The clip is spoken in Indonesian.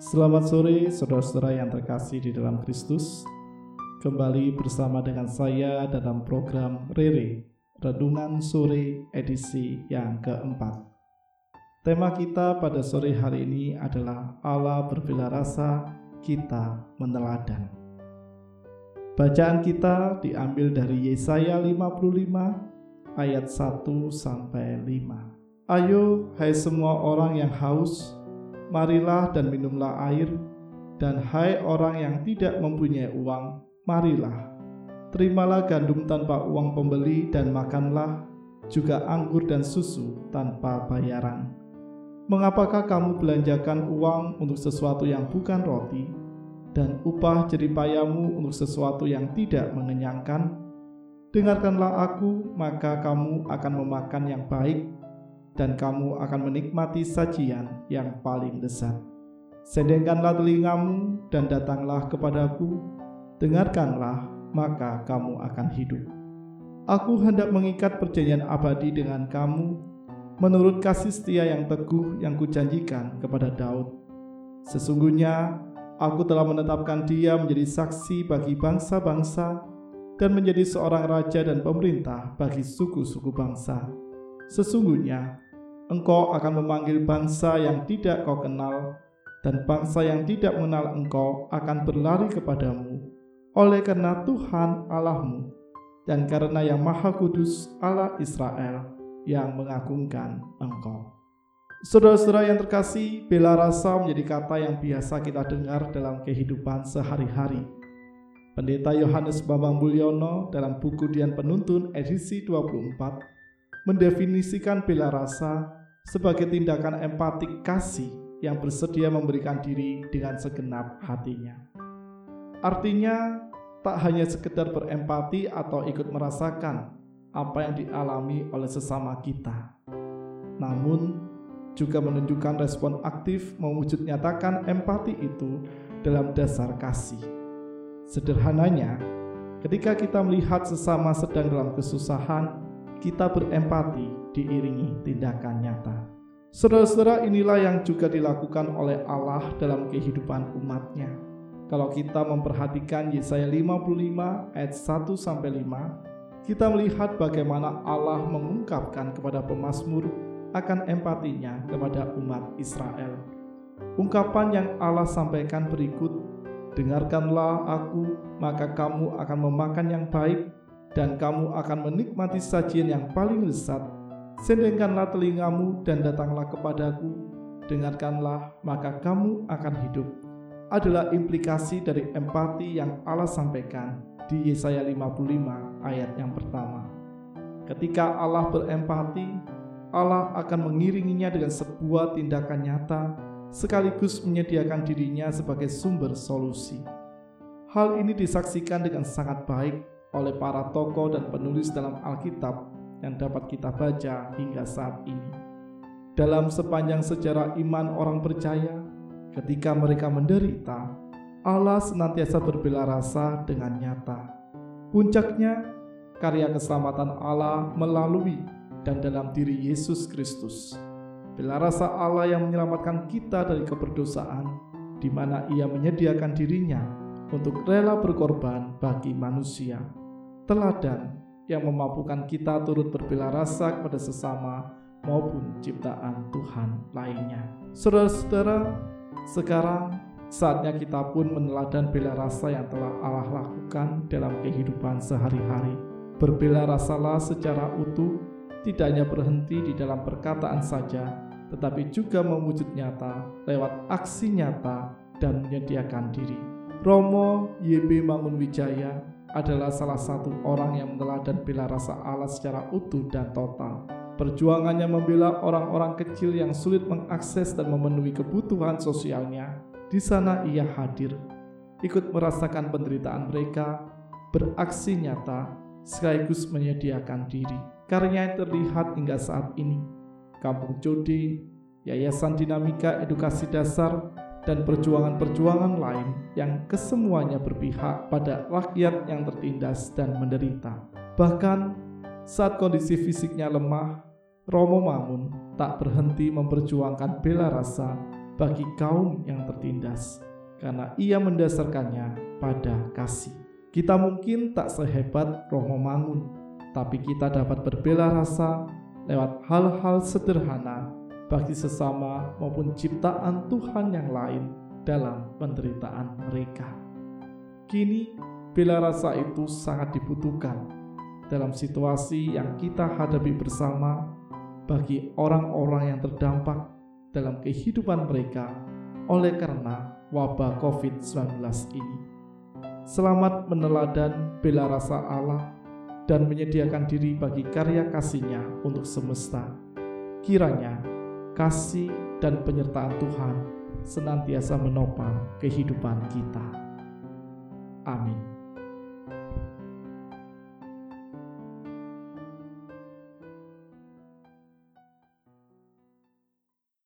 Selamat sore saudara-saudara yang terkasih di dalam Kristus. Kembali bersama dengan saya dalam program Rere, Redungan Sore edisi yang keempat. Tema kita pada sore hari ini adalah Allah berbela rasa, kita meneladan. Bacaan kita diambil dari Yesaya 55 ayat 1 sampai 5. Ayo hai semua orang yang haus, marilah dan minumlah air, dan hai orang yang tidak mempunyai uang, marilah. Terimalah gandum tanpa uang pembeli dan makanlah juga anggur dan susu tanpa bayaran. Mengapakah kamu belanjakan uang untuk sesuatu yang bukan roti, dan upah jeripayamu untuk sesuatu yang tidak mengenyangkan? Dengarkanlah aku, maka kamu akan memakan yang baik dan kamu akan menikmati sajian yang paling lezat. Sedengkanlah telingamu dan datanglah kepadaku, dengarkanlah, maka kamu akan hidup. Aku hendak mengikat perjanjian abadi dengan kamu, menurut kasih setia yang teguh yang kujanjikan kepada Daud. Sesungguhnya, aku telah menetapkan dia menjadi saksi bagi bangsa-bangsa dan menjadi seorang raja dan pemerintah bagi suku-suku bangsa. Sesungguhnya, engkau akan memanggil bangsa yang tidak kau kenal, dan bangsa yang tidak mengenal engkau akan berlari kepadamu, oleh karena Tuhan Allahmu, dan karena yang Maha Kudus Allah Israel yang mengagungkan engkau. Saudara-saudara yang terkasih, bela rasa menjadi kata yang biasa kita dengar dalam kehidupan sehari-hari. Pendeta Yohanes Bambang Mulyono dalam buku Dian Penuntun edisi 24 mendefinisikan bela rasa sebagai tindakan empatik kasih yang bersedia memberikan diri dengan segenap hatinya. Artinya, tak hanya sekedar berempati atau ikut merasakan apa yang dialami oleh sesama kita, namun juga menunjukkan respon aktif mewujud nyatakan empati itu dalam dasar kasih. Sederhananya, ketika kita melihat sesama sedang dalam kesusahan, kita berempati diiringi tindakan nyata. Saudara-saudara inilah yang juga dilakukan oleh Allah dalam kehidupan umatnya. Kalau kita memperhatikan Yesaya 55 ayat 1 sampai 5, kita melihat bagaimana Allah mengungkapkan kepada pemazmur akan empatinya kepada umat Israel. Ungkapan yang Allah sampaikan berikut, Dengarkanlah aku, maka kamu akan memakan yang baik, dan kamu akan menikmati sajian yang paling lezat Sendengkanlah telingamu dan datanglah kepadaku, dengarkanlah maka kamu akan hidup. Adalah implikasi dari empati yang Allah sampaikan di Yesaya 55 ayat yang pertama. Ketika Allah berempati, Allah akan mengiringinya dengan sebuah tindakan nyata sekaligus menyediakan dirinya sebagai sumber solusi. Hal ini disaksikan dengan sangat baik oleh para tokoh dan penulis dalam Alkitab yang dapat kita baca hingga saat ini. Dalam sepanjang sejarah iman orang percaya, ketika mereka menderita, Allah senantiasa berbela rasa dengan nyata. Puncaknya, karya keselamatan Allah melalui dan dalam diri Yesus Kristus. Bela rasa Allah yang menyelamatkan kita dari keberdosaan, di mana Ia menyediakan dirinya untuk rela berkorban bagi manusia. Teladan yang memampukan kita turut berbela rasa kepada sesama maupun ciptaan Tuhan lainnya. Saudara-saudara, sekarang saatnya kita pun meneladan bela rasa yang telah Allah lakukan dalam kehidupan sehari-hari. Berbela rasalah secara utuh, tidak hanya berhenti di dalam perkataan saja, tetapi juga mewujud nyata lewat aksi nyata dan menyediakan diri. Romo YB Mangunwijaya adalah salah satu orang yang meneladani bela rasa Allah secara utuh dan total. Perjuangannya membela orang-orang kecil yang sulit mengakses dan memenuhi kebutuhan sosialnya. Di sana ia hadir, ikut merasakan penderitaan mereka, beraksi nyata, sekaligus menyediakan diri. Karyanya terlihat hingga saat ini. Kampung Jodi, Yayasan Dinamika Edukasi Dasar, dan perjuangan-perjuangan lain yang kesemuanya berpihak pada rakyat yang tertindas dan menderita. Bahkan saat kondisi fisiknya lemah, Romo Mangun tak berhenti memperjuangkan bela rasa bagi kaum yang tertindas, karena ia mendasarkannya pada kasih. Kita mungkin tak sehebat Romo Mangun, tapi kita dapat berbela rasa lewat hal-hal sederhana bagi sesama maupun ciptaan Tuhan yang lain dalam penderitaan mereka. Kini, bela rasa itu sangat dibutuhkan dalam situasi yang kita hadapi bersama bagi orang-orang yang terdampak dalam kehidupan mereka oleh karena wabah COVID-19 ini. Selamat meneladan bela rasa Allah dan menyediakan diri bagi karya kasihnya untuk semesta. Kiranya kasih dan penyertaan Tuhan senantiasa menopang kehidupan kita. Amin.